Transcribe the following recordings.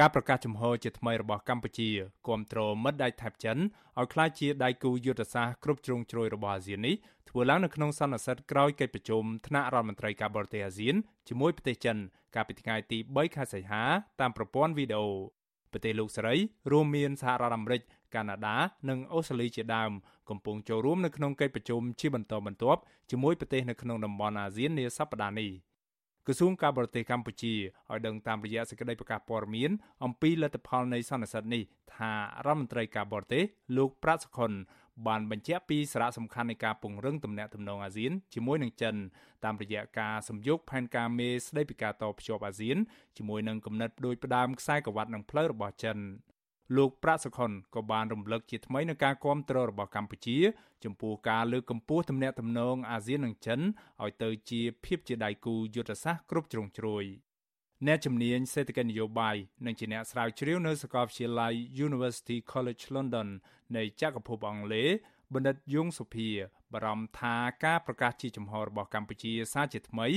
ការប្រកាសចំហជាថ្មីរបស់កម្ពុជាគាំទ្រមិត្តដៃថៃចិនឲ្យក្លាយជាដៃគូយុទ្ធសាស្ត្រគ្រប់ជ្រុងជ្រោយរបស់អាស៊ាននេះធ្វើឡើងនៅក្នុងសន្និសីទក្រោយកិច្ចប្រជុំថ្នាក់រដ្ឋមន្ត្រីការបរទេសអាស៊ានជាមួយប្រទេសចិន កាលពីថ្ងៃទី3ខែសីហាតាមប្រព័ន្ធវីដេអូប្រទេសលោកសេរីរួមមានសហរដ្ឋអាមេរិកកាណាដានិងអូស្ត្រាលីជាដើមកំពុងចូលរួមនៅក្នុងកិច្ចប្រជុំជាបន្តបន្ទាប់ជាមួយប្រទេសនៅក្នុងតំបន់អាស៊ាននាសប្តាហ៍នេះ ក្រសួងការបរទេសកម្ពុជាឲ្យដឹងតាមរយៈសេចក្តីប្រកាសព័ត៌មានអំពីលទ្ធផលនៃសន្និសីទនេះថារដ្ឋមន្ត្រីការបរទេសលោកប្រាក់សុខុនបានបញ្ជាក់ពីសារៈសំខាន់នៃការពង្រឹងទំនាក់ទំនងអាស៊ានជាមួយនឹងចិនតាមរយៈការសម្យោគផែនការមេស្តីពីការតភ្ជាប់អាស៊ានជាមួយនឹងគំនិតដូចផ្ដើមខ្សែក្រវ៉ាត់នឹងផ្លូវរបស់ចិន លោកប្រាក់សុខុនក៏បានរំលឹកជាថ្មីនឹងការគាំទ្ររបស់កម្ពុជា ចំពោះការលើកកម្ពស់ទំនាក់ទំនងអាស៊ាននិងចិនឲ្យទៅជាភាពជាដៃគូយុទ្ធសាស្ត្រគ្រប់ជ្រុងជ្រោយអ្នកជំនាញសេដ្ឋកិច្ចនយោបាយនិងជាអ្នកស្រាវជ្រាវនៅសាកលវិទ្យាល័យ University College London នៃចក្រភពអង់គ្លេសបណ្ឌិតយងសុភាបារម្ភថាការប្រកាសជាចំហរបស់កម្ពុជាសារជាថ្មី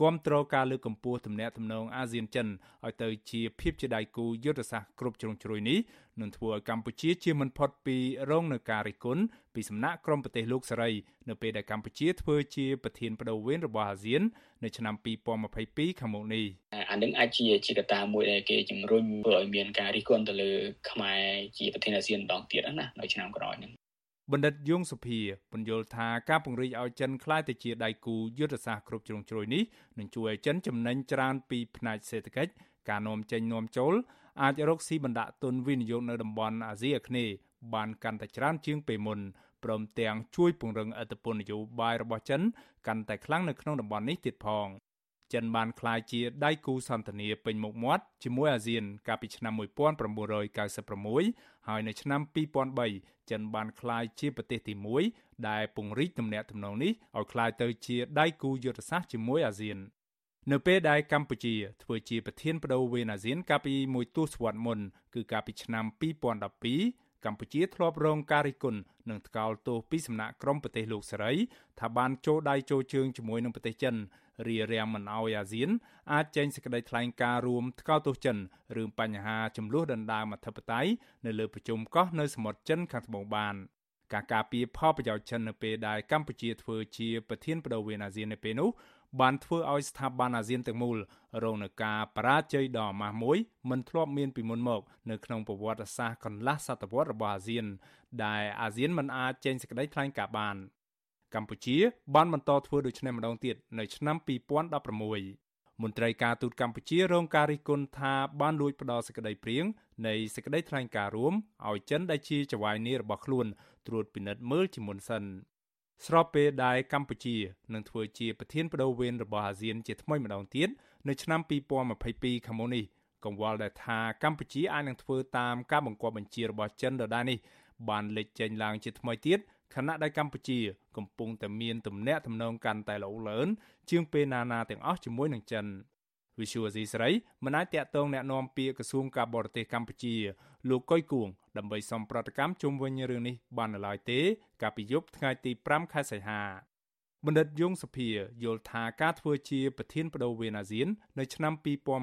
គាំទ្រការលើកកម្ពស់ទំនាក់ទំនងអាស៊ានចិនឲ្យទៅជាភាពជាដៃគូយុទ្ធសាស្ត្រគ្រប់ជ្រុងជ្រោយនេះនឹងធ្វើឲ្យកម្ពុជាជាមិនផុតពីរងនឹងការរិះគន់ពីសំណាក់ក្រុមប្រទេសលោកសេរីនៅពេលដែលកម្ពុជាធ្វើជាប្រធានបដូវវេនរបស់អាស៊ាននៅឆ្នាំ2022ខាងមុខនេះអានឹងអាចជាជាកត្តាមួយដែលគេជំរុញធ្វើឲ្យមានការរិះគន់ទៅលើខ្មែរជាប្រធានអាស៊ានម្ដងទៀតណានៅឆ្នាំក្រោយហ្នឹង បណ្ឌិតយងសុភាបញ្យល់ថាការពង្រីកឲ្យចិនក្លាយទៅជាដៃគូយុទ្ធសាស្ត្រគ្រប់ជ្រុងជ្រោយនេះនឹងជួយឲ្យចិនចំណេញច្រើនពីផ្នែកសេដ្ឋកិច្ចការនាំចេញនាំចូលអាចរកស៊ីបណ្ដាក់ទុនវិនិយោគនៅតំបន់អាស៊ីអាគ្នេយ៍បានកាន់តែច្រើនជាងពេលមុនព្រមទាំងជួយពង្រឹងឥទ្ធិពលនយោបាយរបស់ចិនកាន់តែខ្លាំងនៅក្នុងតំបន់នេះទៀតផង ចិនបានក្លាយជាដៃគូសន្ទនាពេញមុខមាត់ជាមួយអាស៊ាន កាលពីឆ្នាំ1996ហើយនៅឆ្នាំ2003ចិនបានក្លាយជាប្រទេសទី1ដែលពង្រីកទំនាក់ទំនងនេះឲ្យក្លាយទៅជាដៃគូយុទ្ធសាស្ត្រជាមួយអាស៊ាននៅពេលដែលកម្ពុជាធ្វើជាប្រធានបដូវវេនអាស៊ានកាលពីមួយទសវត្សរ៍មុនគឺកាលពីឆ្នាំ2012 កម្ពុជាធ្លាប់រងការរិះគន់និងថ្កោលទោសពីសំណាក់ក្រុមប្រទេសលោកសេរីថាបានចូលដៃចូលជើងជាមួយនឹងប្រទេសចិនរារាំងមិនអោយអាស៊ានអាចចេញសេចក្តីថ្លែងការណ៍រួមថ្កោលទោសចិនរឿងបញ្ហាចំនួនដណ្ដើមអធិបតេយ្យនៅលើប្រជុំកោះនៅសមុទ្រចិនខាងត្បូងបានការការពារផលប្រយោជន៍ចិននៅពេលដែលកម្ពុជាធ្វើជាប្រធានបដូវវេនអាស៊ាននៅពេលនោះ បានធ្វើឲ្យស្ថាប័នអាស៊ានទាំងមូលរងនឹងការបរាជ័យដ៏អាម៉ាស់មួយមិនធ្លាប់មានពីមុនមក នៅក្នុងប្រវត្តិសាស្ត្រកន្លះសតវត្សរ៍របស់អាស៊ាន ដែលអាស៊ានមិនអាចចេញសេចក្តីថ្លែងការណ៍បាន កម្ពុជាបានបន្តធ្វើដូច្នេះម្ដងទៀតនៅឆ្នាំ2016មន្ត្រីការទូតកម្ពុជារងការរិះគន់ថាបានលួចផ្ដល់សេចក្តីព្រៀងនៃសេចក្តីថ្លែងការណ៍រួមឲ្យចិនដែលជាចៅហ្វាយនីរបស់ខ្លួនត្រួតពិនិត្យមើលជាមុនសិន ស្របពេលដែលកម្ពុជានឹងធ្វើជាប្រធានបដូវវេនរបស់អាស៊ានជាថ្មីម្ដងទៀតនៅឆ្នាំ2022ខាងមុខនេះកង្វល់ដែលថាកម្ពុជាអាចនឹងធ្វើតាមការបង្គាប់បញ្ជារបស់ចិនដដែលនេះបានលេចចេញឡើងជាថ្មីទៀតខណៈដែលកម្ពុជាកំពុងតែមានទំនាក់ទំនងកាន់តែល្អលឿនជាងពេលណាណាទាំងអស់ជាមួយនឹងចិន វិសុវអេស៊ីស្រីមិនអាចតាក់ទងแนะនាំពាក្យក្រសួងការបរទេសកម្ពុជាលោកកុយគួងដើម្បីសំប្រតិកម្មជុំវិញរឿងនេះបាននៅឡើយទេ កាលពីយប់ថ្ងៃទី5ខែសីហាបណ្ឌិតយងសភាយល់ថាការធ្វើជាប្រធានបដូវវេនអាស៊ាន នៅឆ្នាំ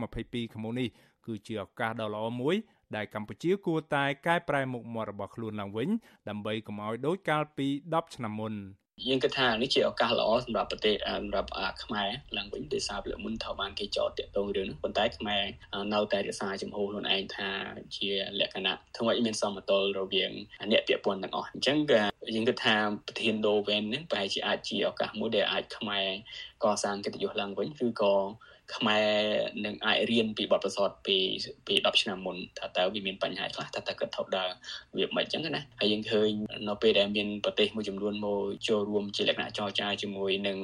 2022ខាងមុខនេះគឺជាឱកាសដ៏ល្អមួយដែលកម្ពុជាគួរតែកែប្រែមុខមាត់របស់ខ្លួនឡើងវិញដើម្បីកុំឲ្យដូចកាលពី10ឆ្នាំមុន យើងគិតថានេះជាឱកាសល្អសម្រាប់ប្រទេសសម្រាប់ខ្មែរឡើងវិញដោយសារពលមុនត្រូវបានគេចោទតាក់ទងរឿងនេះប៉ុន្តែខ្មែរនៅតែរក្សាចំហខ្លួនឯងថាជាលក្ខណៈធ្វើឲ្យមានសមតុល្យរវាងអ្នកពាក់ព័ន្ធទាំងអស់អញ្ចឹងយើងគិតថាប្រធានដូវែននេះប្រហែលជាអាចជាឱកាសមួយដែលអាចខ្មែរកសាងកិត្តិយសឡើងវិញឬក៏ ខ្មែរនឹងអាចរៀនពីបទពិសោធន៍ពីពី10ឆ្នាំមុនថាតើវាមានបញ្ហាខ្លះថាតើគាត់ថប់ដើរវាមិនអញ្ចឹងណាហើយយើងឃើញនៅពេលដែលមានប្រទេសមួយចំនួនមកចូលរួមជាលក្ខណៈចរចាជាមួយនឹង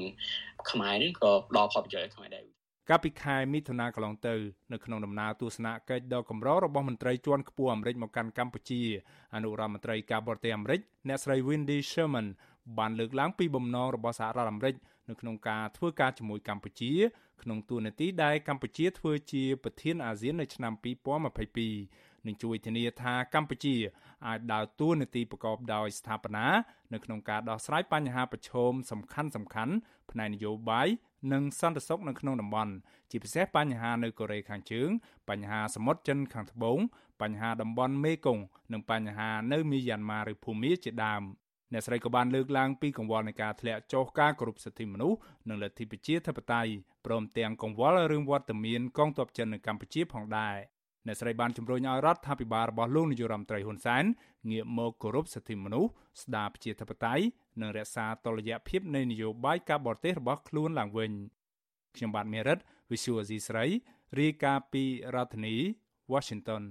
ខ្មែរនេះក៏ផ្ដល់ផលប្រយោជន៍ឲ្យខ្មែរដែរកាលពីខែមិថុនាកន្លងទៅនៅក្នុងដំណើរទស្សនកិច្ចដ៏កម្ររបស់មន្ត្រីជាន់ខ្ពស់អាមេរិកមកកាន់កម្ពុជាអនុរដ្ឋមន្ត្រីការបរទេសអាមេរិកអ្នកស្រី Wendy Sherman បានលើកឡើងពីបំណងរបស់សហរដ្ឋអាមេរិក នៅក្នុងការធ្វើការជាមួយកម្ពុជាក្នុងទូនាទីដែលកម្ពុជាធ្វើជាប្រធានអាស៊ាននៅឆ្នាំ2022នឹងជួយធានាថាកម្ពុជាអាចដើរតួនាទីប្រកបដោយស្ថាបនានៅក្នុងការដោះស្រាយបញ្ហាប្រឈមសំខាន់ៗផ្នែកនយោបាយនិងសន្តិសុខនៅក្នុងតំបន់ជាពិសេសបញ្ហានៅកូរ៉េខាងជើង បញ្ហាសមុទ្រចិនខាងត្បូងបញ្ហាតំបន់មេគង្គនិងបញ្ហានៅមីយ៉ាន់ម៉ាឬភូមាជាដើម អ្នកស្រីក៏បានលើកឡើងពីកង្វល់នៃការធ្លាក់ចុះការគោរពសិទ្ធិមនុស្សនិងលទ្ធិប្រជាធិបតេយ្យព្រមទាំងកង្វល់រឿងវត្តមានកងទ័ពចិននៅកម្ពុជាផងដែរអ្នកស្រីបានជំរុញឲ្យរដ្ឋាភិបាលរបស់លោកនាយរដ្ឋមន្ត្រីហ៊ុនសែនងាកមកគោរពសិទ្ធិមនុស្សស្ដារប្រជាធិបតេយ្យនិងរក្សាតុល្យភាពនៃនយោបាយការបរទេសរបស់ខ្លួនឡើងវិញខ្ញុំបាទមេរិត Visual C ស្រីរាយការណ៍ពីរដ្ឋធានី Washington